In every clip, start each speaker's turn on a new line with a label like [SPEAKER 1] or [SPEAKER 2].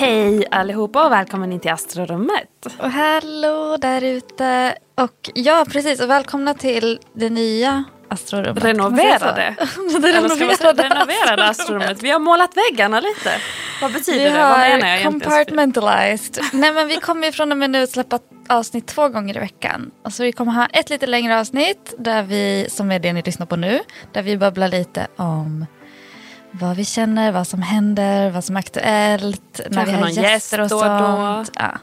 [SPEAKER 1] Hej allihopa och välkommen in till Astrorummet.
[SPEAKER 2] Och hallå där ute. Och ja, precis. Och välkomna till det nya Astrorummet.
[SPEAKER 1] Renoverade.
[SPEAKER 2] det
[SPEAKER 1] säga renoverade Astrorummet. Vi har målat väggarna lite. Vad betyder
[SPEAKER 2] Vi
[SPEAKER 1] det? Vad menar jag egentligen?
[SPEAKER 2] compartmentalized. Nej men vi kommer ju från och med nu släppa avsnitt två gånger i veckan. Och så vi kommer ha ett lite längre avsnitt där vi, som är det ni lyssnar på nu, där vi babblar lite om vad vi känner, vad som händer, vad som är aktuellt, när vi har gäster och
[SPEAKER 1] gäst och
[SPEAKER 2] sånt. Ja.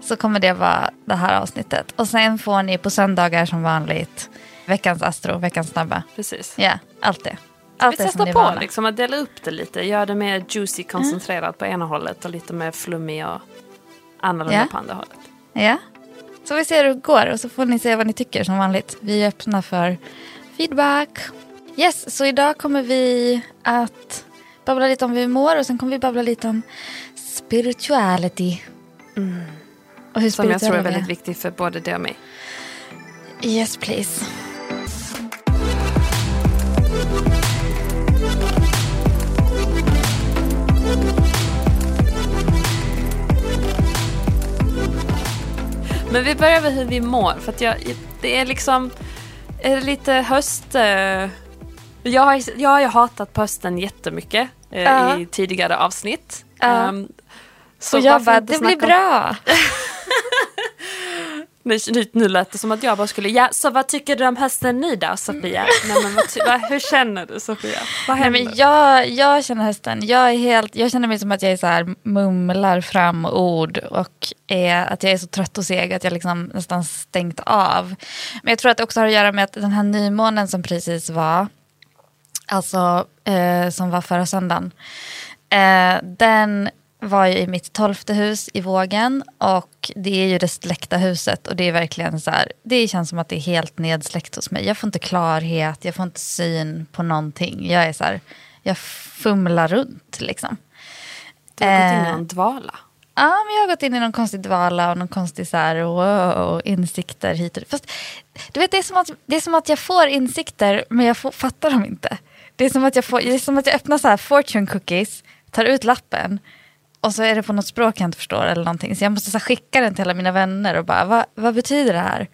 [SPEAKER 2] Så kommer det vara det här avsnittet. Och sen får ni på söndagar som vanligt veckans Astro, veckans snabba.
[SPEAKER 1] Precis.
[SPEAKER 2] Ja, allt det.
[SPEAKER 1] Vi
[SPEAKER 2] Allt som
[SPEAKER 1] testar på liksom, att dela upp det lite. Göra det mer juicy
[SPEAKER 2] Mm.
[SPEAKER 1] koncentrerat på ena hållet och lite mer flummig och annorlunda
[SPEAKER 2] Ja.
[SPEAKER 1] på andra hållet.
[SPEAKER 2] Ja, så vi ser hur det går och så får ni se vad ni tycker som vanligt. Vi är öppna för feedback. Yes, så idag kommer vi att babbla lite om hur vi mår och sen kommer vi babbla lite om spirituality. Och hur
[SPEAKER 1] Mm. Som jag tror är väldigt viktigt för både det och mig.
[SPEAKER 2] Yes, please.
[SPEAKER 1] Men vi börjar med hur vi mår. För att jag, det är liksom är det lite höst... eh, Jag har, jag har ju hatat på hösten jättemycket eh,
[SPEAKER 2] Ja.
[SPEAKER 1] i tidigare avsnitt.
[SPEAKER 2] Ja.
[SPEAKER 1] Ehm, så
[SPEAKER 2] och jag bara, det blir
[SPEAKER 1] om-
[SPEAKER 2] bra.
[SPEAKER 1] Nu, nu, nu lät det som att jag bara skulle... Ja, så vad tycker du om hösten nu då, Sofia? Nej, men vad, hur känner du, Sofia? Vad
[SPEAKER 2] Nej, men jag, jag känner hösten. Jag, är helt, jag känner mig som att jag är så här, mumlar fram ord och är, att jag är så trött och seg att jag liksom nästan stängt av. Men jag tror att det också har att göra med att den här nymånen som precis var, alltså eh, som var förra söndagen, eh, den var ju i mitt tolfte hus i vågen och det är ju det släckta huset och det är verkligen så här, det känns som att det är helt nedsläckt hos mig. Jag får inte klarhet, jag får inte syn på någonting. Jag är så här, jag fumlar runt liksom.
[SPEAKER 1] Du har gått in i
[SPEAKER 2] eh,
[SPEAKER 1] någon dvala.
[SPEAKER 2] Ja, men jag har gått in i någon konstig dvala och någon konstig så här, wow, insikter hit och dit. Fast du vet, det är, som att, det är som att jag får insikter, men jag får, fattar dem inte. Det är som att jag, får, det är som att jag öppnar så här fortune cookies, tar ut lappen och så är det på något språk jag inte förstår eller någonting. Så jag måste så skicka den till alla mina vänner och bara, vad, vad betyder det här?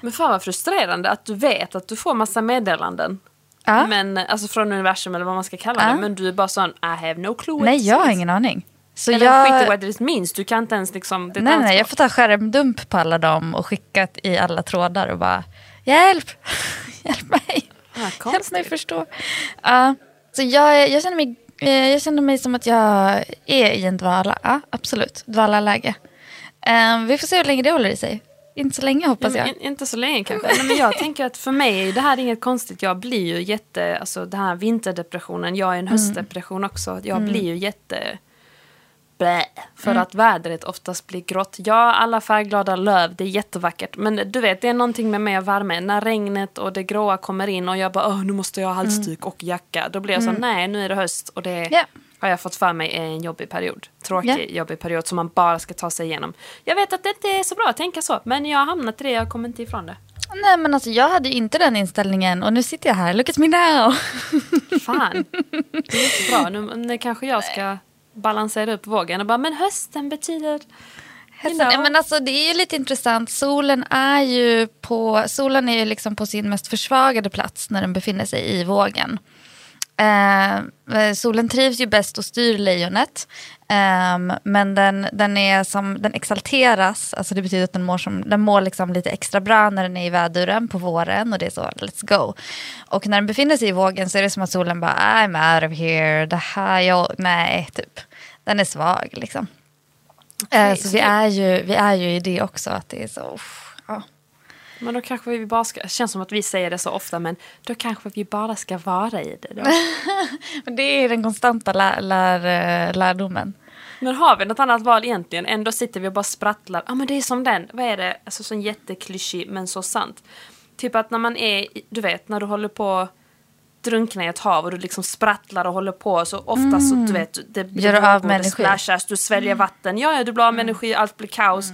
[SPEAKER 1] Men fan vad frustrerande att du vet att du får massa meddelanden.
[SPEAKER 2] Ja.
[SPEAKER 1] Men, alltså från universum eller vad man ska kalla
[SPEAKER 2] Ja.
[SPEAKER 1] det. Men du är bara sån, I have no clue.
[SPEAKER 2] Nej, jag har
[SPEAKER 1] is."
[SPEAKER 2] ingen aning. Så
[SPEAKER 1] Eller
[SPEAKER 2] jag,
[SPEAKER 1] skit i what it means. Du kan inte ens liksom...
[SPEAKER 2] Nej, nej, jag får ta skärmdump på alla dem och skicka i alla trådar och bara, hjälp, hjälp mig.
[SPEAKER 1] Ja,
[SPEAKER 2] Hjälp mig förstå. Ja, så jag, jag, känner mig, eh, jag känner mig som att jag är i en dvala. Ja, absolut. Dvalaläge. Um, vi får se hur länge det håller i sig. Inte så länge
[SPEAKER 1] Ja,
[SPEAKER 2] hoppas jag.
[SPEAKER 1] in, inte så länge kanske. Nej, men jag tänker att för mig, det här är inget konstigt. Jag blir ju jätte, alltså den här vinterdepressionen, jag är en höstdepression också. Jag blir ju jätte... Blä, för att vädret oftast blir grått. Ja, alla färgglada löv, det är jättevackert. Men du vet, det är någonting med mig och värme. När regnet och det gråa kommer in och jag bara, Åh, nu måste jag ha halsduk och jacka. Då blir jag så, nej, nu är det höst och det
[SPEAKER 2] Ja.
[SPEAKER 1] har jag fått för mig är en jobbig period. Tråkig,
[SPEAKER 2] Ja.
[SPEAKER 1] jobbig period som man bara ska ta sig igenom. Jag vet att det inte är så bra att tänka så, men jag har hamnat i det, jag kommer inte ifrån det.
[SPEAKER 2] Nej men alltså jag hade inte den inställningen och nu sitter jag här, look at me now.
[SPEAKER 1] Fan, det är inte bra. Nu, nu kanske jag ska balansera upp vågen och bara, men hösten betyder... You know.
[SPEAKER 2] men alltså, det är ju lite intressant. Solen är ju på, solen är ju liksom på sin mest försvagade plats när den befinner sig i vågen. Eh, solen trivs ju bäst och styr lejonet. Ehm, men den, den, är som, den exalteras, alltså det betyder att den mår, som, den mår liksom lite extra bra när den är i väduren på våren och det är så, let's go. Och när den befinner sig i vågen så är det som att solen bara, I'm out of here, det här, jag, nej, typ. Den är svag liksom. Eh,
[SPEAKER 1] Okej,
[SPEAKER 2] så
[SPEAKER 1] så
[SPEAKER 2] vi är, ju, vi är ju i det också, att det är så, uff.
[SPEAKER 1] Men då kanske vi bara ska, det känns som att vi säger det så ofta, men då kanske vi bara ska vara i det då.
[SPEAKER 2] Men det är den konstanta lär, lär, eh, lärdomen.
[SPEAKER 1] Men har vi något annat val egentligen? Ändå sitter vi och bara sprattlar. Ja ah, men det är som den, vad är det? Alltså sån jätteklyschig men så sant. Typ att när man är, du vet när du håller på drunkna i ett hav och du liksom sprattlar och håller på så ofta så du vet det blir
[SPEAKER 2] Gör du av med energi?
[SPEAKER 1] du sväljer vatten. Ja, ja du blir av med energi, allt blir kaos.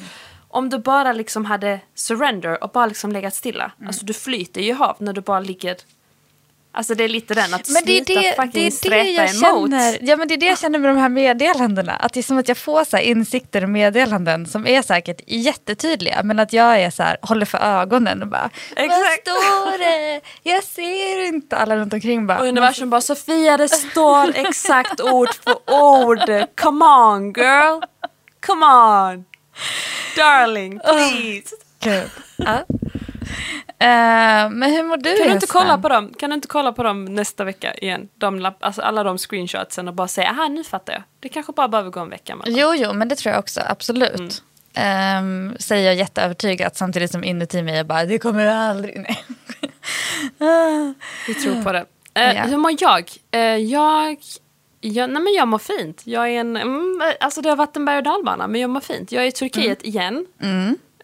[SPEAKER 1] Om du bara liksom hade surrender och bara liksom legat stilla. Alltså du flyter ju i hav när du bara ligger Alltså det är lite den att
[SPEAKER 2] Men det är
[SPEAKER 1] sluta
[SPEAKER 2] det,
[SPEAKER 1] fucking
[SPEAKER 2] det, är det
[SPEAKER 1] streta
[SPEAKER 2] jag
[SPEAKER 1] emot.
[SPEAKER 2] känner. Ja, men det är det jag känner med de här meddelandena. Att det är som att jag får så insikter och meddelanden som är säkert jättetydliga. Men att jag är så här, håller för ögonen och bara
[SPEAKER 1] Exakt.
[SPEAKER 2] Vad står det? Jag ser inte. Alla runt omkring bara.
[SPEAKER 1] Och universum bara Sofia det står exakt ord för ord. Come on girl. Come on. Darling please.
[SPEAKER 2] Gud. Ja. Eh, men hur mår du
[SPEAKER 1] Kan du inte kolla på dem? Kan du inte kolla på dem nästa vecka igen? De, lapp- alltså alla de screenshotsen och bara säga aha nu fattar jag. Det kanske bara behöver gå en vecka mellan.
[SPEAKER 2] Jo, jo, men det tror jag också. Absolut.
[SPEAKER 1] Mm.
[SPEAKER 2] Ehm, säger jag jätteövertygat samtidigt som inuti mig jag bara det kommer aldrig. Nej.
[SPEAKER 1] Vi tror på det. Eh,
[SPEAKER 2] Ja.
[SPEAKER 1] Hur mår jag? Eh, jag, jag, nej men jag mår fint. Jag är en, mm, alltså det har varit en berg och dalbana, men jag mår fint. Jag är i Turkiet igen.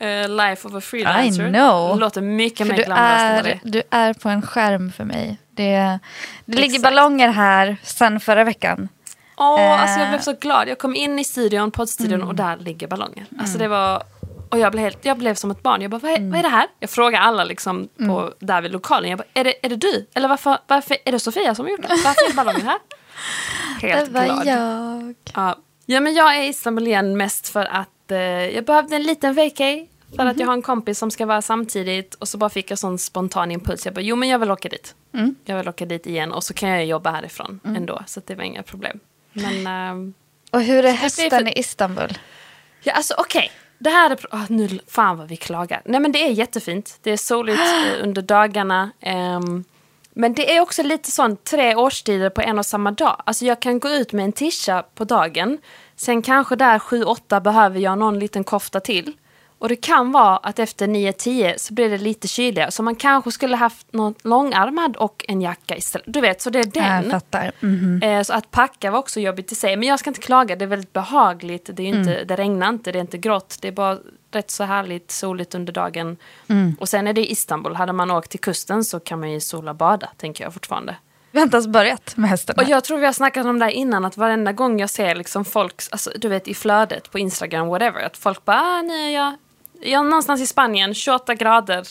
[SPEAKER 1] Eh, life of a freelancer.
[SPEAKER 2] Mm. I know.
[SPEAKER 1] Det låter mycket
[SPEAKER 2] För
[SPEAKER 1] mer glamoröst än det
[SPEAKER 2] du är på en skärm för mig. Det, det ligger ballonger här sen förra veckan.
[SPEAKER 1] Åh,
[SPEAKER 2] Eh.
[SPEAKER 1] alltså jag blev så glad. Jag kom in i studion, poddstudion
[SPEAKER 2] Mm.
[SPEAKER 1] och där ligger ballonger. Alltså det var... Och jag blev, helt, jag blev som ett barn. Jag bara, vad är, vad är det här? Jag frågar alla liksom på,
[SPEAKER 2] Mm.
[SPEAKER 1] där vid lokalen. Jag bara, är det, är det du? Eller varför, varför är det Sofia som har gjort det? Varför är ballonger här? Helt
[SPEAKER 2] det var
[SPEAKER 1] glad.
[SPEAKER 2] jag.
[SPEAKER 1] Ja. ja, men jag är i Istanbul igen mest för att eh, jag behövde en liten vacay. För
[SPEAKER 2] Mhm.
[SPEAKER 1] att jag har en kompis som ska vara samtidigt. Och så bara fick jag sån spontan impuls. Jag bara, jo men jag vill åka dit.
[SPEAKER 2] Mm.
[SPEAKER 1] Jag vill åka dit igen. Och så kan jag jobba härifrån ändå. Så det var inga problem. Men... ehm,
[SPEAKER 2] Och hur är hösten
[SPEAKER 1] för-
[SPEAKER 2] i Istanbul?
[SPEAKER 1] Ja, alltså okej. Det här är... Oh, nu, fan vad vi klagar. Nej men det är jättefint. Det är soligt eh, under dagarna. ehm, men det är också lite sån tre årstider på en och samma dag. Alltså jag kan gå ut med en tisha på dagen. Sen kanske där 7-8 behöver jag någon liten kofta till. Och det kan vara att efter 9-10 så blir det lite kyligare. Så man kanske skulle haft något långärmad och en jacka istället. Du vet, så det är den.
[SPEAKER 2] Jag fattar. Mhm.
[SPEAKER 1] Eh, Så att packa var också jobbigt i sig. Men jag ska inte klaga, det är väldigt behagligt. Det, är inte,
[SPEAKER 2] Mm.
[SPEAKER 1] det regnar inte, det är inte grått. Det är bara rätt så härligt soligt under dagen.
[SPEAKER 2] Mm.
[SPEAKER 1] Och sen är det i Istanbul. Hade man åkt till kusten så kan man ju sola och bada, tänker jag fortfarande.
[SPEAKER 2] Vi har inte ens börjat med hösten.
[SPEAKER 1] Och jag tror vi har snackat om det här innan, att varenda gång jag ser liksom folk, alltså, du vet i flödet på Instagram, whatever, att folk bara, ah, nu är jag, jag är någonstans i Spanien, 28 grader.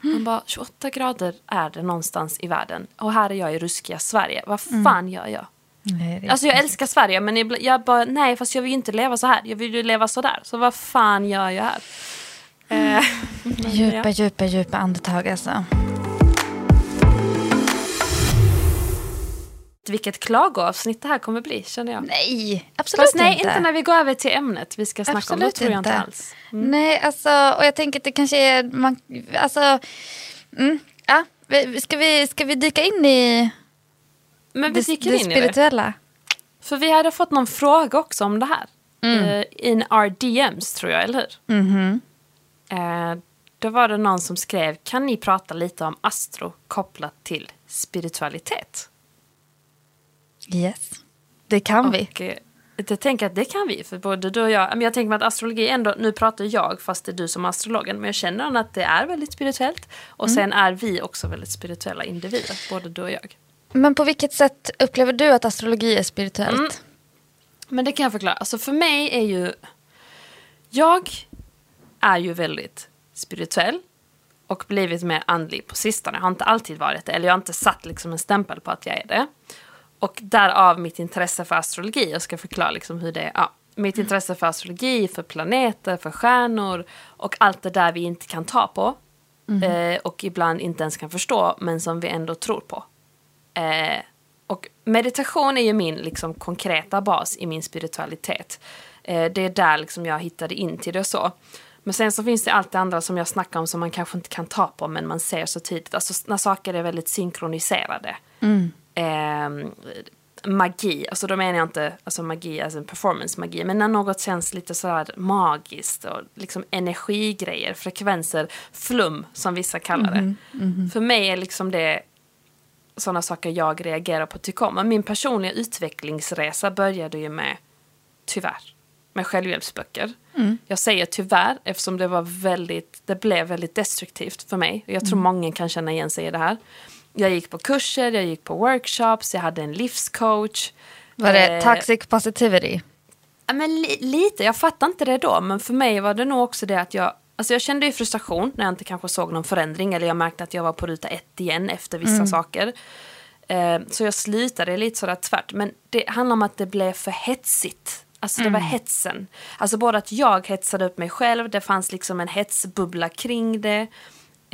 [SPEAKER 1] Man bara, 28 grader är det någonstans i världen. Och här är jag i ruskiga Sverige. Vad fan gör jag?
[SPEAKER 2] Nej,
[SPEAKER 1] Alltså jag älskar Sverige men jag bara, nej fast jag vill ju inte leva så här. Jag vill ju leva så där. Så vad fan gör jag här? Eh, men
[SPEAKER 2] Djupa,
[SPEAKER 1] ja.
[SPEAKER 2] djupa, djupa andetag alltså.
[SPEAKER 1] Vilket klagoavsnitt det här kommer bli känner jag.
[SPEAKER 2] Nej, absolut
[SPEAKER 1] Fast nej,
[SPEAKER 2] inte.
[SPEAKER 1] inte när vi går över till ämnet vi ska snacka om. Det
[SPEAKER 2] Absolut
[SPEAKER 1] tror jag inte
[SPEAKER 2] inte.
[SPEAKER 1] alls. Mm.
[SPEAKER 2] Nej, alltså, och jag tänker att det kanske är... Man, alltså, mm, ja, ska, vi, ska vi dyka in i
[SPEAKER 1] Men vi
[SPEAKER 2] det,
[SPEAKER 1] dyker
[SPEAKER 2] det
[SPEAKER 1] in i det.
[SPEAKER 2] spirituella?
[SPEAKER 1] För vi hade fått någon fråga också om det här.
[SPEAKER 2] Mm.
[SPEAKER 1] Eh, in our DMs tror jag, eller hur?
[SPEAKER 2] Mhm.
[SPEAKER 1] Eh, då var det någon som skrev, kan ni prata lite om astro kopplat till spiritualitet?
[SPEAKER 2] Yes, det kan vi.
[SPEAKER 1] Och, eh, jag tänker att det kan vi, för både du och jag. Men jag tänker mig att astrologi ändå, nu pratar jag fast det är du som är astrologen, men jag känner att det är väldigt spirituellt. Och sen är vi också väldigt spirituella individer, både du och jag.
[SPEAKER 2] Men på vilket sätt upplever du att astrologi är spirituellt?
[SPEAKER 1] Mm. Men det kan jag förklara. Alltså för mig är ju... Jag är ju väldigt spirituell och blivit mer andlig på sistone. Jag har inte alltid varit det, eller jag har inte satt liksom en stämpel på att jag är det. Och därav mitt intresse för astrologi. Jag ska förklara liksom hur det är. Ja, mitt intresse för astrologi, för planeter, för stjärnor och allt det där vi inte kan ta på. Eh, och ibland inte ens kan förstå, men som vi ändå tror på. Eh, och meditation är ju min liksom, konkreta bas i min spiritualitet. Eh, det är där liksom, jag hittade in till det och så. Men sen så finns det allt det andra som jag snackar om som man kanske inte kan ta på men man ser så tydligt. Alltså när saker är väldigt synkroniserade. Eh, magi, alltså då menar jag inte alltså magi, alltså en performance-magi, men när något känns lite sådär magiskt och liksom energigrejer, frekvenser, flum som vissa kallar det. Mm -hmm. För mig är liksom det sådana saker jag reagerar på tycker om. Min personliga utvecklingsresa började ju med, tyvärr, med självhjälpsböcker. Mm. Jag säger tyvärr eftersom det var väldigt, det blev väldigt destruktivt för mig. Jag tror mm. många kan känna igen sig i det här. Jag gick på kurser, jag gick på workshops, jag hade en livscoach.
[SPEAKER 2] Var det eh, toxic positivity?
[SPEAKER 1] Ja, men li lite, jag fattade inte det då. Men för mig var det nog också det att jag Alltså jag kände ju frustration när jag inte kanske såg någon förändring eller jag märkte att jag var på ruta ett igen efter vissa mm. saker. Eh, så jag slutade lite sådär tvärt. Men det handlar om att det blev för hetsigt. Alltså det var mm. hetsen. Alltså både att jag hetsade upp mig själv, det fanns liksom en hetsbubbla kring det.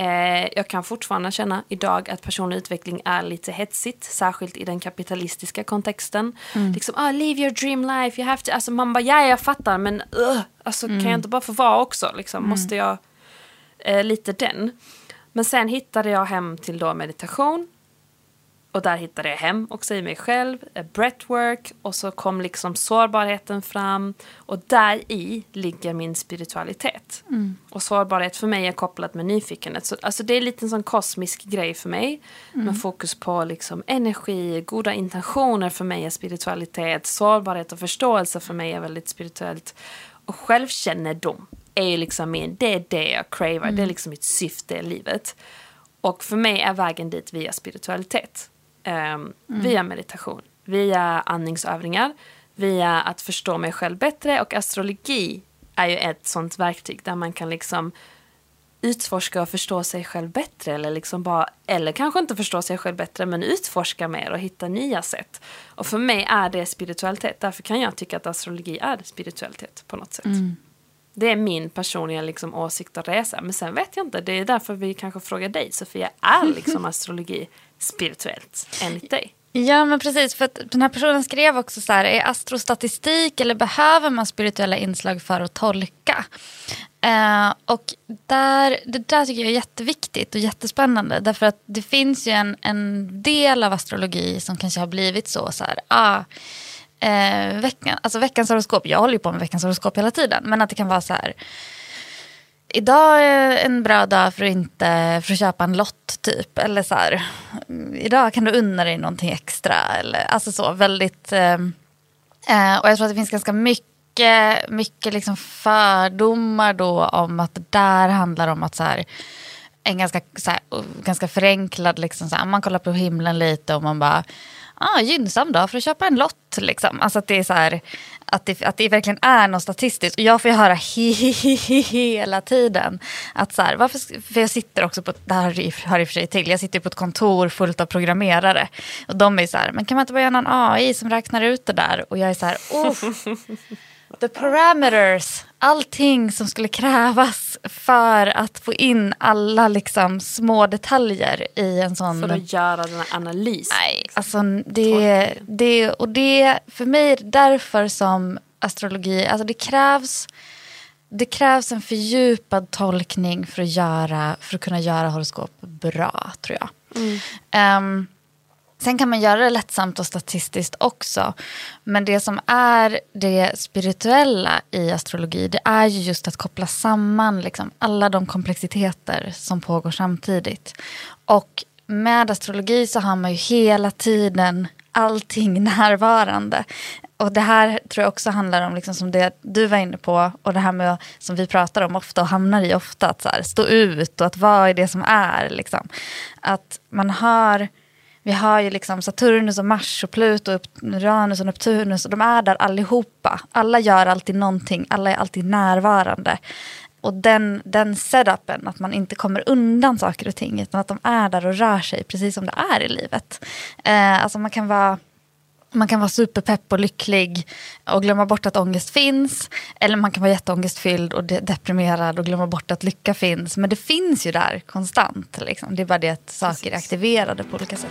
[SPEAKER 1] Eh, jag kan fortfarande känna idag att personlig utveckling är lite hetsigt, särskilt i den kapitalistiska kontexten. Mm. Liksom, oh, live your dream life, you have to... Alltså man bara, ja jag fattar, men uh, alltså, mm. kan jag inte bara få vara också? Liksom, mm. Måste jag... Eh, lite den. Men sen hittade jag hem till då meditation och där hittade jag hem också i mig själv, breathwork och så kom liksom sårbarheten fram och där i ligger min spiritualitet. Mm. Och sårbarhet för mig är kopplat med nyfikenhet. Så, alltså det är lite en sån kosmisk grej för mig. Mm. Med fokus på liksom energi, goda intentioner för mig är spiritualitet. Sårbarhet och förståelse för mig är väldigt spirituellt. Och självkännedom är liksom min, det är det jag cravar, mm. det är liksom mitt syfte i livet. Och för mig är vägen dit via spiritualitet. Um, mm. Via meditation, via andningsövningar, via att förstå mig själv bättre. Och astrologi är ju ett sånt verktyg där man kan liksom utforska och förstå sig själv bättre. Eller, liksom bara, eller kanske inte förstå sig själv bättre, men utforska mer och hitta nya sätt. Och för mig är det spiritualitet. Därför kan jag tycka att astrologi är spiritualitet på något sätt. Mm. Det är min personliga liksom, åsikt och resa. Men sen vet jag inte, det är därför vi kanske frågar dig Sofia. Är liksom astrologi spirituellt enligt dig?
[SPEAKER 2] Ja men precis, för att den här personen skrev också så här, är astrostatistik eller behöver man spirituella inslag för att tolka? Eh, och där, det där tycker jag är jätteviktigt och jättespännande därför att det finns ju en, en del av astrologi som kanske har blivit så, så här, ah, eh, veckan, alltså veckans horoskop, jag håller ju på med veckans horoskop hela tiden, men att det kan vara så här idag är en bra dag för att, inte, för att köpa en lott typ. Eller så här, mm, idag kan du unna dig någonting extra. Eller, alltså så, väldigt... Ehm, eh, och jag tror att det finns ganska mycket, mycket liksom fördomar då om att det där handlar om att så här, en ganska, så här, ganska förenklad, liksom, så här, man kollar på himlen lite och man bara ah, gynnsam dag för att köpa en lott. Liksom. Alltså att det är så här, att det, att det verkligen är något statistiskt. Och jag får ju höra he, he, he, hela tiden. Att så här, varför, för jag sitter också på, det här hör i och för sig till, jag sitter på ett kontor fullt av programmerare. Och de är så här, men kan man inte bara göra någon AI som räknar ut det där? Och jag är så här, oh, the parameters, allting som skulle krävas för att få in alla liksom små detaljer i en sån...
[SPEAKER 1] För att göra den här analysen.
[SPEAKER 2] Nej, alltså det, det, och det, för mig är det därför som astrologi, alltså det krävs det krävs en fördjupad tolkning för att, göra, för att kunna göra horoskop bra, tror jag. Mm. Um, Sen kan man göra det lättsamt och statistiskt också. Men det som är det spirituella i astrologi det är ju just att koppla samman liksom, alla de komplexiteter som pågår samtidigt. Och med astrologi så har man ju hela tiden allting närvarande. Och det här tror jag också handlar om, liksom som det du var inne på, och det här med som vi pratar om ofta och hamnar i ofta, att så här, stå ut och att vad är det som är. Liksom. Att man har vi har ju liksom Saturnus och Mars och Pluto, och Uranus och Neptunus och de är där allihopa. Alla gör alltid någonting, alla är alltid närvarande. Och den, den setupen, att man inte kommer undan saker och ting utan att de är där och rör sig precis som det är i livet. Eh, alltså man kan vara man kan vara superpepp och lycklig och glömma bort att ångest finns. Eller man kan vara jätteångestfylld och de deprimerad och glömma bort att lycka finns. Men det finns ju där konstant. Liksom. Det är bara det att saker är aktiverade på olika sätt.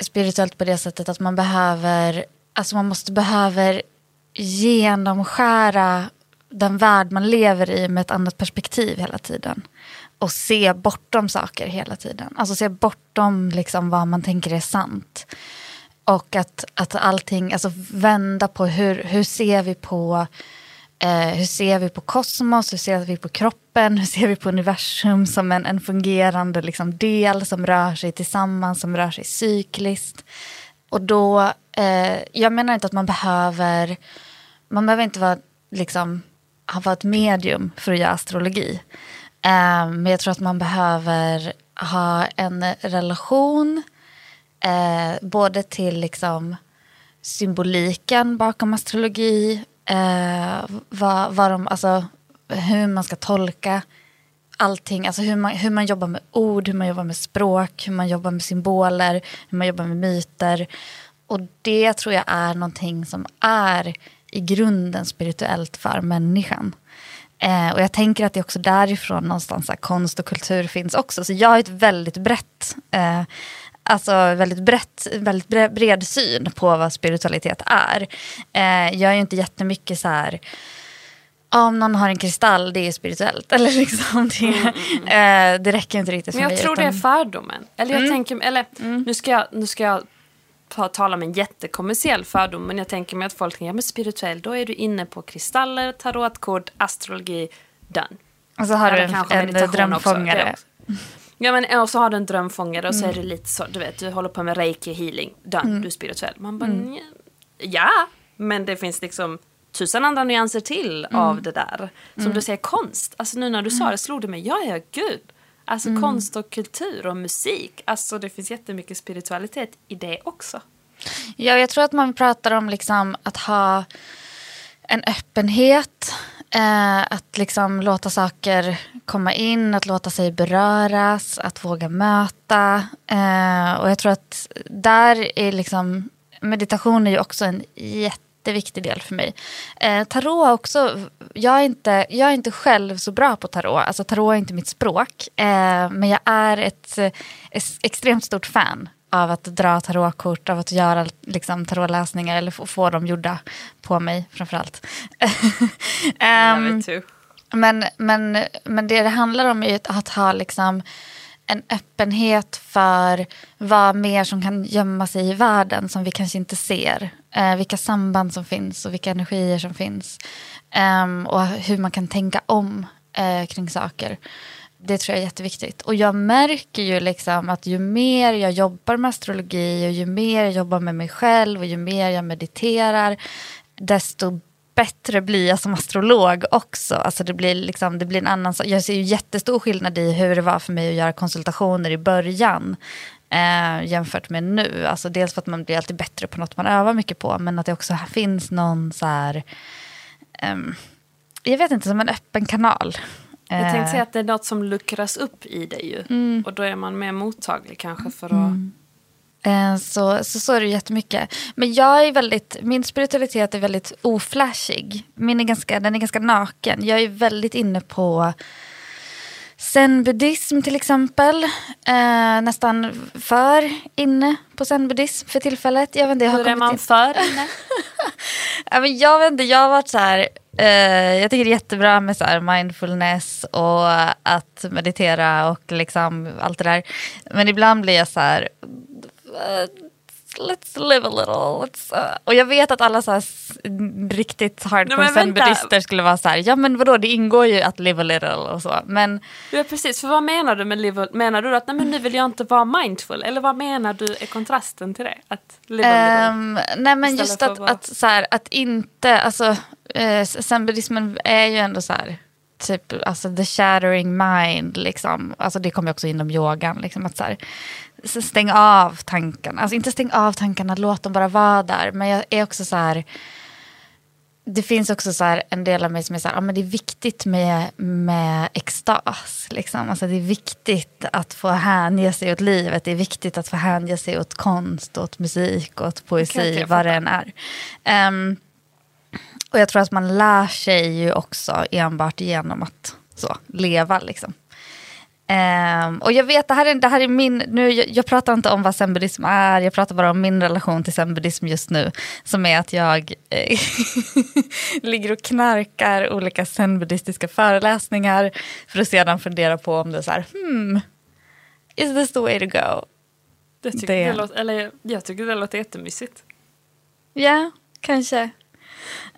[SPEAKER 2] spirituellt på det sättet att man behöver, alltså man måste behöver genomskära den värld man lever i med ett annat perspektiv hela tiden. Och se bortom saker hela tiden. Alltså se bortom liksom vad man tänker är sant. Och att, att allting, alltså vända på hur, hur ser vi på eh, hur ser vi på kosmos, hur ser vi på kroppen, hur ser vi på universum som en, en fungerande liksom, del som rör sig tillsammans, som rör sig cykliskt. Och då, eh, jag menar inte att man behöver, man behöver inte vara, liksom, ha varit ett medium för att göra astrologi. Eh, men jag tror att man behöver ha en relation eh, både till liksom, symboliken bakom astrologi, eh, vad, vad de, alltså, hur man ska tolka allting, alltså hur man, hur man jobbar med ord, hur man jobbar med språk, hur man jobbar med symboler, hur man jobbar med myter. Och det tror jag är någonting som är i grunden spirituellt för människan. Eh, och jag tänker att det är också därifrån någonstans här, konst och kultur finns också. Så jag har ett väldigt brett, eh, alltså väldigt brett, väldigt bred, syn på vad spiritualitet är. Eh, jag är ju inte jättemycket så här, om någon har en kristall, det är spirituellt. Eller liksom det, eh, det räcker inte riktigt för
[SPEAKER 1] Men jag
[SPEAKER 2] mig.
[SPEAKER 1] tror det är
[SPEAKER 2] utan-
[SPEAKER 1] fördomen. Eller jag tänker, eller nu ska jag, nu ska jag ta, tala om en jättekommersiell fördom, men jag tänker mig att folk tänker, ja men spirituell, då är du inne på kristaller, tarotkort, astrologi, done.
[SPEAKER 2] Och så har du
[SPEAKER 1] Eller
[SPEAKER 2] en,
[SPEAKER 1] kanske
[SPEAKER 2] en
[SPEAKER 1] också,
[SPEAKER 2] drömfångare.
[SPEAKER 1] också. Ja men och så har du en drömfångare och så är det lite så, du vet, du håller på med reiki healing, done, du är spirituell. Man bara, "Nja, ja, men det finns liksom tusen andra nyanser till av det där. Som du säger, konst. Alltså nu när du sa det slog det mig, ja ja gud. Alltså konst och kultur och musik. Alltså det finns jättemycket spiritualitet i det också.
[SPEAKER 2] Ja, jag tror att man pratar om liksom att ha en öppenhet. Eh, att liksom låta saker komma in, att låta sig beröras, att våga möta. Eh, och jag tror att där är liksom meditation är ju också en jätteviktig del för mig. Eh, tarot också, jag är, inte, jag är inte själv så bra på tarot, alltså tarot är inte mitt språk. Eh, men jag är ett eh, ett extremt stort fan av att dra tarotkort, av att göra liksom, tarotläsningar eller få, få dem gjorda på mig framförallt. Um, men, men, men det det handlar om är att ha liksom en öppenhet för vad mer som kan gömma sig i världen som vi kanske inte ser. Eh, vilka samband som finns och vilka energier som finns. Ehm, och hur man kan tänka om eh, kring saker. Det tror jag är jätteviktigt. Och jag märker ju liksom att ju mer jag jobbar med astrologi och ju mer jag jobbar med mig själv och ju mer jag mediterar desto bättre blir jag som astrolog också. Alltså det, blir liksom, det blir en annan sak. Jag ser ju jättestor skillnad i hur det var för mig att göra konsultationer i början eh, jämfört med nu. Alltså dels för att man blir alltid bättre på något man övar mycket på men att det också finns någon så här... Eh, jag vet inte, som en öppen kanal.
[SPEAKER 1] Jag
[SPEAKER 2] Eh,
[SPEAKER 1] tänkte säga att det är något som luckras upp i dig ju. Och då är man mer mottaglig kanske för att...
[SPEAKER 2] Eh, Så, så så är det jättemycket. Men jag är väldigt, min spiritualitet är väldigt oflashig. Min är ganska, den är ganska naken. Jag är väldigt inne på zen-buddhism till exempel. Eh, nästan för inne på zen-buddhism för tillfället. Jag vet inte, jag har
[SPEAKER 1] Hur är man
[SPEAKER 2] in-
[SPEAKER 1] för inne?
[SPEAKER 2] Ja, men jag vet inte, jag har varit så här, Eh, jag tycker det är jättebra med så mindfulness och att meditera och liksom allt det där. Men ibland blir jag så här, eh, let's live a little. Let's, uh. Och jag vet att alla så riktigt hardcore zen-buddister skulle vara så här, ja men vadå det ingår ju att live a little och så. Men
[SPEAKER 1] Ja precis, för vad menar du med live Menar du att nej, men nu vill jag inte vara mindful? Eller vad menar du är kontrasten till det? Att live a little?
[SPEAKER 2] Ehm, nej men just att,
[SPEAKER 1] att vara-
[SPEAKER 2] att, så här, att inte, alltså eh, zen-buddhismen är ju ändå så här, typ alltså the shattering mind liksom. Alltså det kommer också inom yogan liksom att så här, så stäng av tankarna, alltså inte stäng av tankarna, låt dem bara vara där. Men jag är också så här, det finns också så en del av mig som är så här, ja, men det är viktigt med, med extas. Liksom. Alltså det är viktigt att få hänge sig åt livet. Det är viktigt att få hänge sig åt konst, åt musik, åt poesi,
[SPEAKER 1] jag
[SPEAKER 2] vad det än är. Ehm, och jag tror att man lär sig ju också enbart genom att så, leva. Liksom. Ehm, och jag vet, det här är, det här är min, nu, jag, jag pratar inte om vad zenbuddism är, jag pratar bara om min relation till zenbuddism just nu. Som är att jag eh, ligger och knarkar olika zenbuddhistiska föreläsningar för att sedan fundera på om det är så här, hmm, is this the way to go?
[SPEAKER 1] det tycker
[SPEAKER 2] det-
[SPEAKER 1] det... låter, eller, jag tycker det låter jättemysigt.
[SPEAKER 2] Ja, kanske.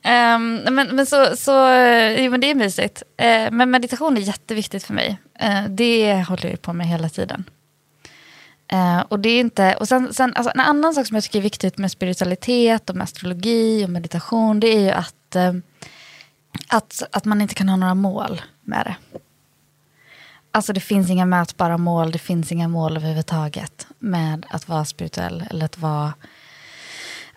[SPEAKER 2] Um, men, men så, så eh, jo, men det är mysigt. Uh, men meditation är jätteviktigt för mig. Uh, det håller jag på med hela tiden. Uh, och det är inte, och sen, sen alltså, en annan sak som jag tycker är viktigt med spiritualitet och med astrologi och meditation, det är ju att, att, att man inte kan ha några mål med det. Alltså det finns inga mätbara mål, det finns inga mål överhuvudtaget med att vara spirituell eller att vara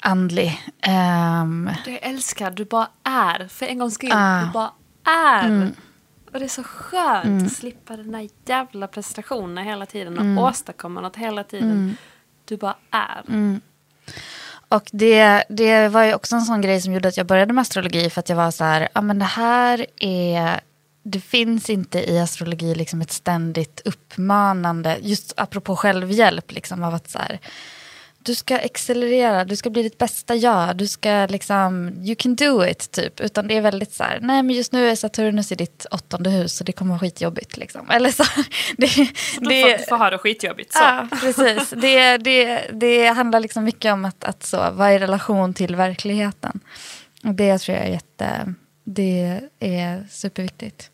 [SPEAKER 2] andlig. Ehm,
[SPEAKER 1] Det jag älskar, du bara är. För en gångs skull,
[SPEAKER 2] Ah.
[SPEAKER 1] du bara är. Och det är så skönt att slippa den där jävla prestationen hela tiden och åstadkomma något hela tiden. Du bara är.
[SPEAKER 2] och det, det var ju också en sån grej som gjorde att jag började med astrologi för att jag var så här, ja men det här är, det finns inte i astrologi liksom ett ständigt uppmanande, just apropå självhjälp, liksom av att så här, du ska accelerera, du ska bli ditt bästa jag, du ska liksom, you can do it typ. Utan det är väldigt så här, nej men just nu är Saturnus i ditt åttonde hus och det kommer vara skitjobbigt liksom. Eller så det,
[SPEAKER 1] Du
[SPEAKER 2] det,
[SPEAKER 1] får, du får ha det skitjobbigt. Så.
[SPEAKER 2] Ja, precis. Det, det, det handlar liksom mycket om att, att så, vara i relation till verkligheten. Och det tror jag är jätte, det är superviktigt.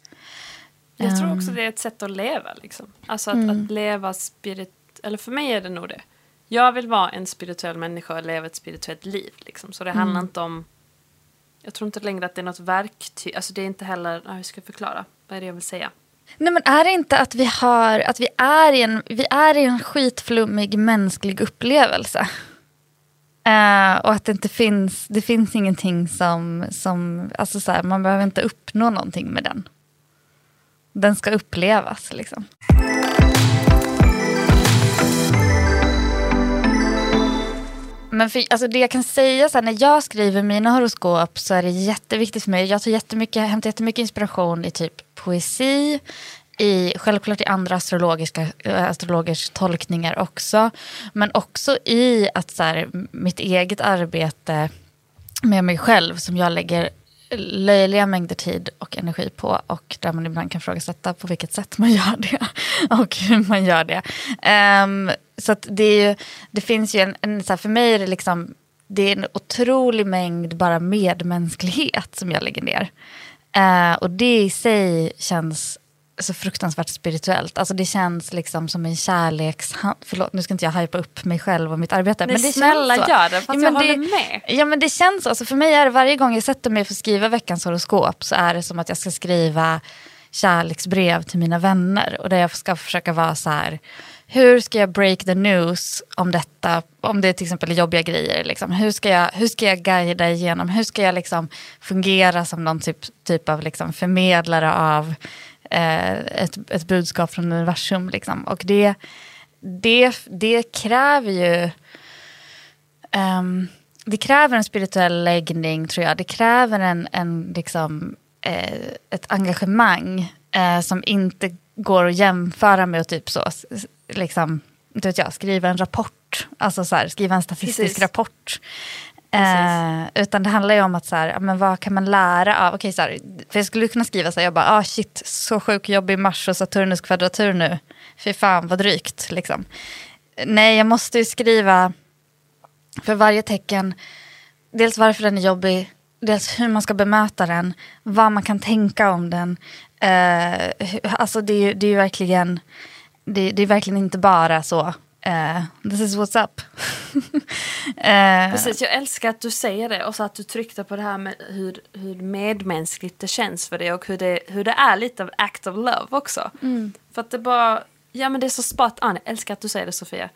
[SPEAKER 1] Jag tror
[SPEAKER 2] Ehm.
[SPEAKER 1] också det är ett sätt att leva. Liksom. Alltså att,
[SPEAKER 2] Mm.
[SPEAKER 1] att leva spirit... Eller för mig är det nog det. Jag vill vara en spirituell människa och leva ett spirituellt liv. Liksom. Så det
[SPEAKER 2] Mm.
[SPEAKER 1] handlar inte om... Jag tror inte längre att det är något verktyg. Alltså det är inte heller... Hur ska jag förklara? Vad är det jag vill säga?
[SPEAKER 2] Nej men är det inte att vi har, att vi är i en, vi är i en skitflummig mänsklig upplevelse? Eh, och att det inte finns, det finns ingenting som, som alltså så här, man behöver inte uppnå någonting med den. Den ska upplevas liksom. Men för, alltså det jag kan säga så här, när jag skriver mina horoskop så är det jätteviktigt för mig. Jag tar jättemycket, hämtar jättemycket inspiration i typ poesi, i, självklart i andra astrologiska, eh, astrologers tolkningar också. Men också i att så här, mitt eget arbete med mig själv som jag lägger löjliga mängder tid och energi på och där man ibland kan ifrågasätta på vilket sätt man gör det och hur man gör det. Um, så att det, är ju, det finns ju en, en så här, för mig är det liksom, det är en otrolig mängd bara medmänsklighet som jag lägger ner. Eh, och det i sig känns så fruktansvärt spirituellt. Alltså det känns liksom som en kärleks... Förlåt, nu ska inte jag hypa upp mig själv och mitt arbete.
[SPEAKER 1] Nej,
[SPEAKER 2] men det
[SPEAKER 1] snälla
[SPEAKER 2] känns så.
[SPEAKER 1] gör det, för att jag håller med.
[SPEAKER 2] Ja men det känns så. Alltså för mig är det varje gång jag sätter mig för att skriva veckans horoskop så är det som att jag ska skriva kärleksbrev till mina vänner. Och där jag ska försöka vara så här, hur ska jag break the news om detta? Om det är till exempel jobbiga grejer. Liksom. Hur, ska jag, hur ska jag guida igenom? Hur ska jag liksom fungera som någon typ, typ av liksom förmedlare av eh, ett, ett budskap från universum? Liksom. Och det, det, det kräver ju Um, det kräver en spirituell läggning tror jag. Det kräver en, en, liksom, ett engagemang eh, som inte går att jämföra med att typ så, liksom, inte vet jag, skriva en rapport. Alltså så här, skriva en statistisk
[SPEAKER 1] Precis.
[SPEAKER 2] rapport. Eh, utan det handlar ju om att så här, men vad kan man lära av, okej så här, för jag skulle kunna skriva så här, jag bara, ah shit, så sjuk jobb i Mars och Saturnus kvadratur nu, fy fan vad drygt liksom. Nej, jag måste ju skriva för varje tecken, dels varför den är jobbig, dels hur man ska bemöta den, vad man kan tänka om den. Eh, alltså det är det är ju verkligen, det, det är verkligen inte bara så, eh, this is what's up. eh,
[SPEAKER 1] Precis, jag älskar att du säger det och så att du tryckte på det här med hur, hur medmänskligt det känns för dig och hur det, hur det är lite av act of love också. För att det bara, ja men det är så spot on, jag älskar att du säger det Sofia.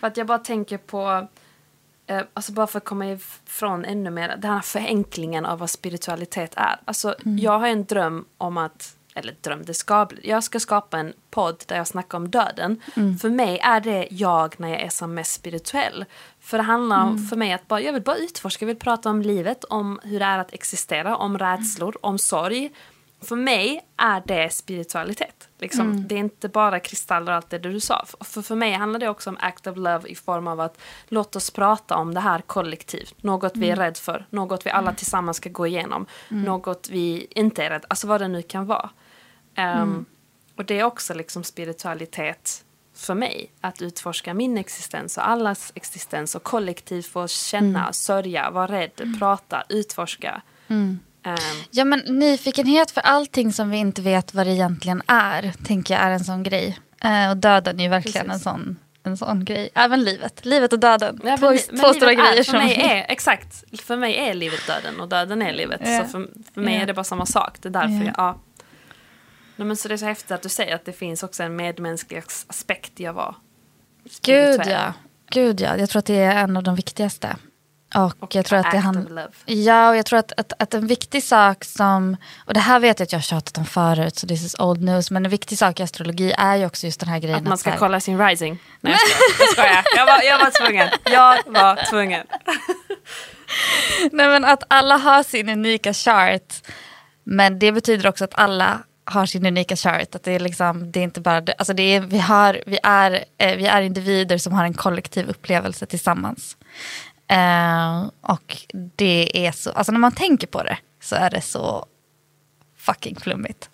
[SPEAKER 1] För att jag bara tänker på, alltså bara för att komma ifrån ännu mer, den här förenklingen av vad spiritualitet är. Alltså jag har en dröm om att, eller dröm, det ska bli, jag ska skapa en podd där jag snackar om döden. För mig är det jag när jag är som mest spirituell. För det handlar om, för mig att bara, jag vill bara utforska, jag vill prata om livet, om hur det är att existera, om rädslor, om sorg. För mig är det spiritualitet. Liksom. Det är inte bara kristaller och allt det du sa. För, för mig handlar det också om act of love i form av att låt oss prata om det här kollektivt. Något vi är rädd för, något vi alla tillsammans ska gå igenom. Något vi inte är rädda alltså vad det nu kan vara. Ehm, Och det är också liksom spiritualitet för mig. Att utforska min existens och allas existens och kollektivt få känna, sörja, vara rädd, prata, utforska. Ehm,
[SPEAKER 2] Ja men nyfikenhet för allting som vi inte vet vad det egentligen är, tänker jag är en sån grej. Eh, och döden är ju verkligen en sån, en sån grej. Även livet, livet och döden.
[SPEAKER 1] Ja,
[SPEAKER 2] två
[SPEAKER 1] men-
[SPEAKER 2] två
[SPEAKER 1] men
[SPEAKER 2] stora
[SPEAKER 1] är,
[SPEAKER 2] grejer
[SPEAKER 1] för
[SPEAKER 2] som...
[SPEAKER 1] mig är, Exakt, för mig är livet döden och döden är livet.
[SPEAKER 2] Ja.
[SPEAKER 1] Så för, för mig
[SPEAKER 2] Ja.
[SPEAKER 1] är det bara samma sak. Det är därför
[SPEAKER 2] Ja.
[SPEAKER 1] jag, ja. Nej, men så det är så häftigt att du säger att det finns också en medmänsklig as- aspekt i att vara
[SPEAKER 2] Gud ja. Gud ja, jag tror att det är en av de viktigaste. Och,
[SPEAKER 1] Och
[SPEAKER 2] jag tror att det
[SPEAKER 1] love.
[SPEAKER 2] Ja, och jag tror att, att, att en viktig sak som, och det här vet jag att jag har tjatat om förut, så this is old news, men en viktig sak i astrologi är ju också just den här grejen
[SPEAKER 1] Att man ska
[SPEAKER 2] här-
[SPEAKER 1] kolla sin rising. Nej, jag skojar. jag var, jag var tvungen. Jag var tvungen.
[SPEAKER 2] Nej, men att alla har sin unika chart. Men det betyder också att alla har sin unika chart. Att det är liksom, det är inte bara, alltså det är, vi, har, vi, är, eh, vi är individer som har en kollektiv upplevelse tillsammans. Eh, och det är så, alltså när man tänker på det så är det så fucking flummigt.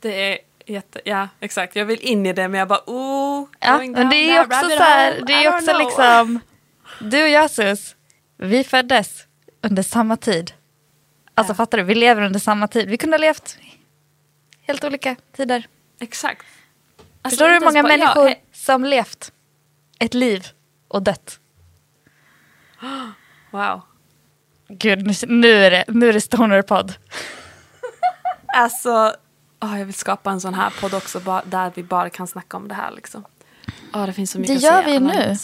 [SPEAKER 1] Det är jätte, ja exakt. Jag vill in i det men jag bara oh.
[SPEAKER 2] Ja, men det är också så här, det är också
[SPEAKER 1] know.
[SPEAKER 2] liksom, du och jag Sus, vi föddes under samma tid. Alltså
[SPEAKER 1] Ja.
[SPEAKER 2] fattar du, vi lever under samma tid. Vi kunde ha levt helt olika tider.
[SPEAKER 1] Exakt. Alltså,
[SPEAKER 2] Förstår du hur många
[SPEAKER 1] bara- ja,
[SPEAKER 2] människor
[SPEAKER 1] he-
[SPEAKER 2] som levt ett liv och dött?
[SPEAKER 1] Wow.
[SPEAKER 2] Gud, nu, är det, nu är det stoner-podd.
[SPEAKER 1] Alltså, åh, jag vill skapa en sån här podd också bara, där vi bara kan snacka om det här. Liksom. Åh, det finns så mycket
[SPEAKER 2] Det
[SPEAKER 1] att
[SPEAKER 2] gör
[SPEAKER 1] säga.
[SPEAKER 2] vi nu.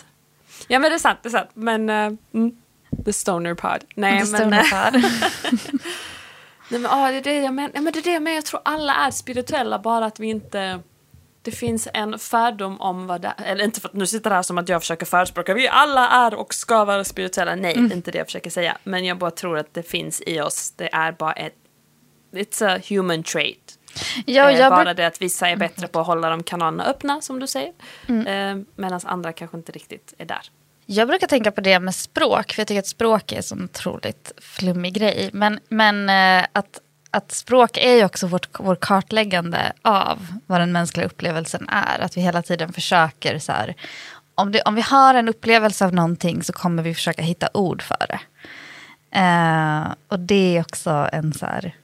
[SPEAKER 1] Ja men det är sant, det är sant. Men, uh, mm, the stoner pod. Nej
[SPEAKER 2] The
[SPEAKER 1] men, eh,
[SPEAKER 2] stoner-podd.
[SPEAKER 1] nej, men åh, det är det jag menar. Ja, men det är det jag menar. Jag tror alla är spirituella bara att vi inte... Det finns en fördom om vad det. Eller inte för att nu sitter det här som att jag försöker förespråka. Vi alla är och ska vara spirituella. Nej,
[SPEAKER 2] Mm.
[SPEAKER 1] inte det jag försöker säga. Men jag bara tror att det finns i oss. Det är bara ett... It's a human trait.
[SPEAKER 2] Ja,
[SPEAKER 1] Eh,
[SPEAKER 2] jag
[SPEAKER 1] bara
[SPEAKER 2] bruk-
[SPEAKER 1] det att vissa är bättre på att hålla de kanalerna öppna som du säger.
[SPEAKER 2] Mm.
[SPEAKER 1] Eh, Medan andra kanske inte riktigt är där.
[SPEAKER 2] Jag brukar tänka på det med språk, för jag tycker att språk är en sån otroligt flummig grej. Men, men eh, att, att språk är ju också vårt, vår kartläggande av vad den mänskliga upplevelsen är. Att vi hela tiden försöker så här, om, det, om vi har en upplevelse av någonting så kommer vi försöka hitta ord för det. Eh, och det är också en så här...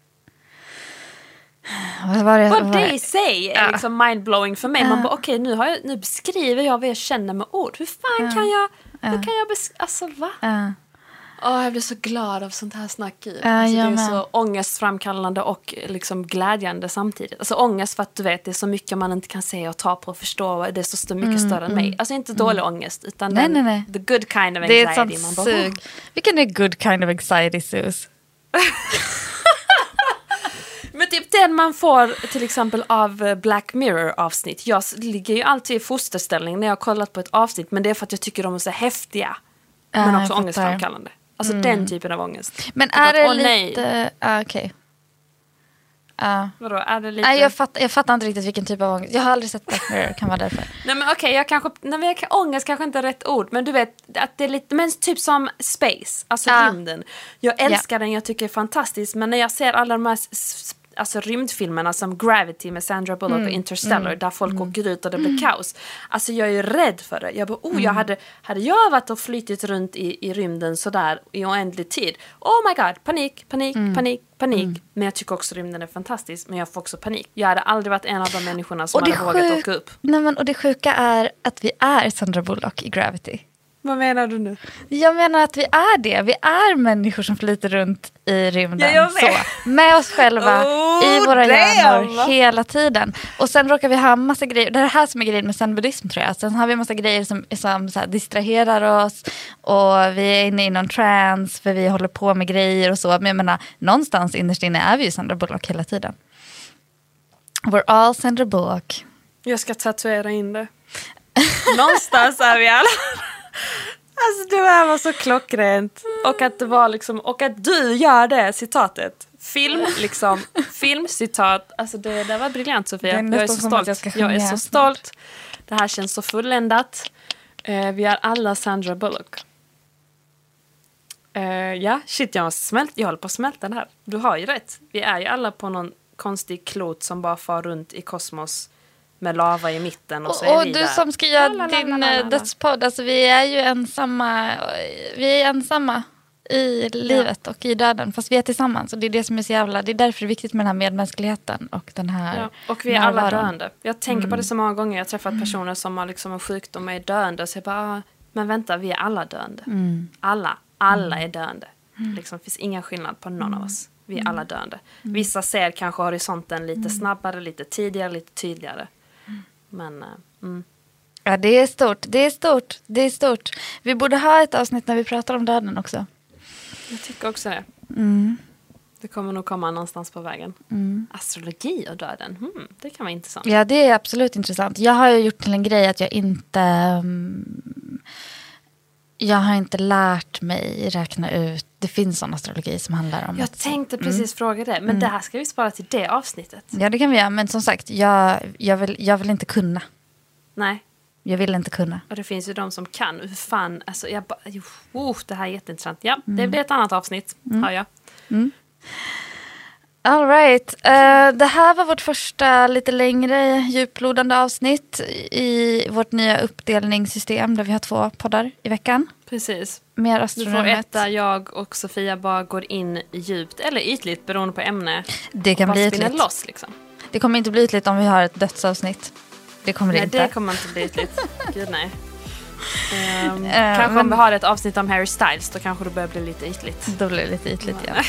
[SPEAKER 2] Vad var det?
[SPEAKER 1] Vad det i sig är
[SPEAKER 2] Ja.
[SPEAKER 1] liksom mindblowing för mig. Man bara okej nu, har jag, nu beskriver jag vad jag känner med ord. Hur fan kan jag... Hur kan jag beskriva... Alltså va?
[SPEAKER 2] Ja.
[SPEAKER 1] Åh, jag blir så glad av sånt här snack.
[SPEAKER 2] Ja,
[SPEAKER 1] alltså, det är
[SPEAKER 2] med.
[SPEAKER 1] så ångestframkallande och liksom glädjande samtidigt. Alltså ångest för att du vet det är så mycket man inte kan se och ta på och förstå. Det är så mycket större än mig. Alltså inte dålig ångest utan
[SPEAKER 2] Mm, Nej,
[SPEAKER 1] den,
[SPEAKER 2] nej, nej.
[SPEAKER 1] the good kind of
[SPEAKER 2] Det är
[SPEAKER 1] anxiety.
[SPEAKER 2] ett
[SPEAKER 1] Man
[SPEAKER 2] sånt
[SPEAKER 1] bara,
[SPEAKER 2] sug. Vilken är good kind of anxiety, Sus?
[SPEAKER 1] Men typ den man får till exempel av eh, Black Mirror avsnitt. Jag ligger ju alltid i fosterställning när jag har kollat på ett avsnitt. Men det är för att jag tycker de är så häftiga. Men också ångestframkallande. Alltså den typen av ångest.
[SPEAKER 2] Men är
[SPEAKER 1] att,
[SPEAKER 2] det
[SPEAKER 1] nej.
[SPEAKER 2] lite... Ah, Okej. Ja.
[SPEAKER 1] Vadå, är det lite...
[SPEAKER 2] Nej, jag, fatt, jag fattar inte riktigt vilken typ av ångest. Jag har aldrig sett Black Mirror, kan vara därför.
[SPEAKER 1] Nej men okej, jag kanske, nej, men jag, ångest kanske inte är rätt ord, men du vet att det är lite, men typ som space, alltså
[SPEAKER 2] Ja.
[SPEAKER 1] rymden. Jag älskar den, jag tycker det är fantastiskt, men när jag ser alla de här alltså, rymdfilmerna som Gravity med Sandra Bullock
[SPEAKER 2] Mm.
[SPEAKER 1] och Interstellar där folk åker ut och det blir kaos. Alltså jag är ju rädd för det. Jag bara, oh,
[SPEAKER 2] Mm.
[SPEAKER 1] jag hade, hade jag varit och flytit runt i, i rymden sådär i oändlig tid, oh my god, panik, panik,
[SPEAKER 2] Mm.
[SPEAKER 1] panik, panik. Men jag tycker också rymden är fantastisk, men jag får också panik. Jag hade aldrig varit en av de människorna som hade vågat åka upp.
[SPEAKER 2] Nej, men, och det sjuka är att vi är Sandra Bullock i Gravity.
[SPEAKER 1] Vad menar du nu?
[SPEAKER 2] Jag menar att vi är det. Vi är människor som flyter runt i rymden.
[SPEAKER 1] Ja, med.
[SPEAKER 2] så, med oss själva,
[SPEAKER 1] Oh,
[SPEAKER 2] i våra hjärnor, hela tiden. Och sen råkar vi ha massa grejer. Det är det här som är grejen med zen-buddhism tror jag. Sen har vi massa grejer som, som så här, distraherar oss. Och vi är inne i någon trance för vi håller på med grejer och så. Men jag menar, någonstans innerst inne är vi ju Sandra Bullock hela tiden. We're all Sandra Bullock.
[SPEAKER 1] Jag ska tatuera in det. Någonstans är vi alla. Alltså det här var så klockrent. Och att det var liksom, och att du gör det citatet. Film, liksom, filmcitat. Alltså det, det var briljant Sofia. Jag är så stolt.
[SPEAKER 2] jag
[SPEAKER 1] jag är så stolt. Det här känns så fulländat. Eh, vi är alla Sandra Bullock. Eh, ja, shit jag, har smält, jag håller på att smälta det här. Du har ju rätt. Vi är ju alla på någon konstig klot som bara far runt i kosmos med lava i mitten och så
[SPEAKER 2] Och,
[SPEAKER 1] är
[SPEAKER 2] och
[SPEAKER 1] vi
[SPEAKER 2] du
[SPEAKER 1] där.
[SPEAKER 2] som ska göra
[SPEAKER 1] La, la, la,
[SPEAKER 2] din eh, dödspodd, alltså vi är ju ensamma, vi är ensamma i livet och i döden, fast vi är tillsammans. Och det är det som är så jävla, det är därför det är viktigt med den här medmänskligheten och den här
[SPEAKER 1] Ja, och vi är alla
[SPEAKER 2] närvaron.
[SPEAKER 1] döende. Jag tänker på det så många gånger. Jag har träffat personer som har liksom en sjukdom och är döende. Så jag bara, ah, men vänta, vi är alla döende. Alla, alla är döende. Liksom, det finns ingen skillnad på någon av oss. Vi är alla döende. Vissa ser kanske horisonten lite snabbare, lite tidigare, lite tydligare. Men, eh, mm.
[SPEAKER 2] Ja, det är stort, det är stort, det är stort. Vi borde ha ett avsnitt när vi pratar om döden också.
[SPEAKER 1] jag tycker också det. Det kommer nog komma någonstans på vägen. Astrologi och döden, hmm, det kan vara intressant.
[SPEAKER 2] Ja, det är absolut intressant. Jag har ju gjort till en grej att jag inte... mm, jag har inte lärt mig räkna ut... Det finns sån astrologi som handlar om...
[SPEAKER 1] Jag
[SPEAKER 2] att-
[SPEAKER 1] tänkte precis fråga det, men det här ska vi spara till det avsnittet.
[SPEAKER 2] Ja, det kan vi göra. Men som sagt, jag, jag, vill, jag vill inte kunna.
[SPEAKER 1] Nej,
[SPEAKER 2] Jag vill inte kunna.
[SPEAKER 1] Och det finns ju de som kan. Hur fan, alltså jag bara, oh, det här är jätteintressant. Ja, det blir ett annat avsnitt, hör jag.
[SPEAKER 2] All right. Eh, det här var vårt första lite längre djuplodande avsnitt i vårt nya uppdelningssystem där vi har två poddar i veckan.
[SPEAKER 1] Precis.
[SPEAKER 2] Mer
[SPEAKER 1] Du får ett där jag och Sofia bara går in djupt eller ytligt beroende på ämne.
[SPEAKER 2] Det kan bli ytligt.
[SPEAKER 1] loss liksom.
[SPEAKER 2] Det kommer inte bli ytligt om vi har ett dödsavsnitt. Det kommer det
[SPEAKER 1] Nej,
[SPEAKER 2] inte.
[SPEAKER 1] det kommer inte bli ytligt. Gud nej. Ehm,
[SPEAKER 2] Eh,
[SPEAKER 1] kanske
[SPEAKER 2] men-
[SPEAKER 1] om vi har ett avsnitt om Harry Styles då kanske det börjar bli lite ytligt.
[SPEAKER 2] Då blir det lite ytligt igen.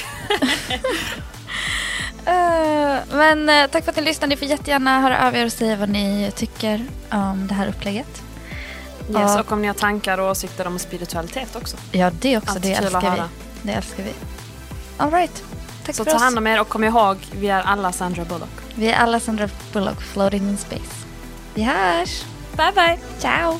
[SPEAKER 2] Eh, men eh, tack för att ni lyssnade. Ni får jättegärna höra av er och säga vad ni tycker om det här upplägget.
[SPEAKER 1] Yes, och om ni har tankar och åsikter om spiritualitet också.
[SPEAKER 2] Ja, det också.
[SPEAKER 1] Alltid
[SPEAKER 2] det älskar vi. Det älskar vi. All right. Tack
[SPEAKER 1] Så
[SPEAKER 2] för
[SPEAKER 1] ta
[SPEAKER 2] oss.
[SPEAKER 1] hand om er och kom ihåg, vi är alla Sandra Bullock.
[SPEAKER 2] Vi är alla Sandra Bullock floating in space. Vi hörs.
[SPEAKER 1] Bye bye!
[SPEAKER 2] Ciao.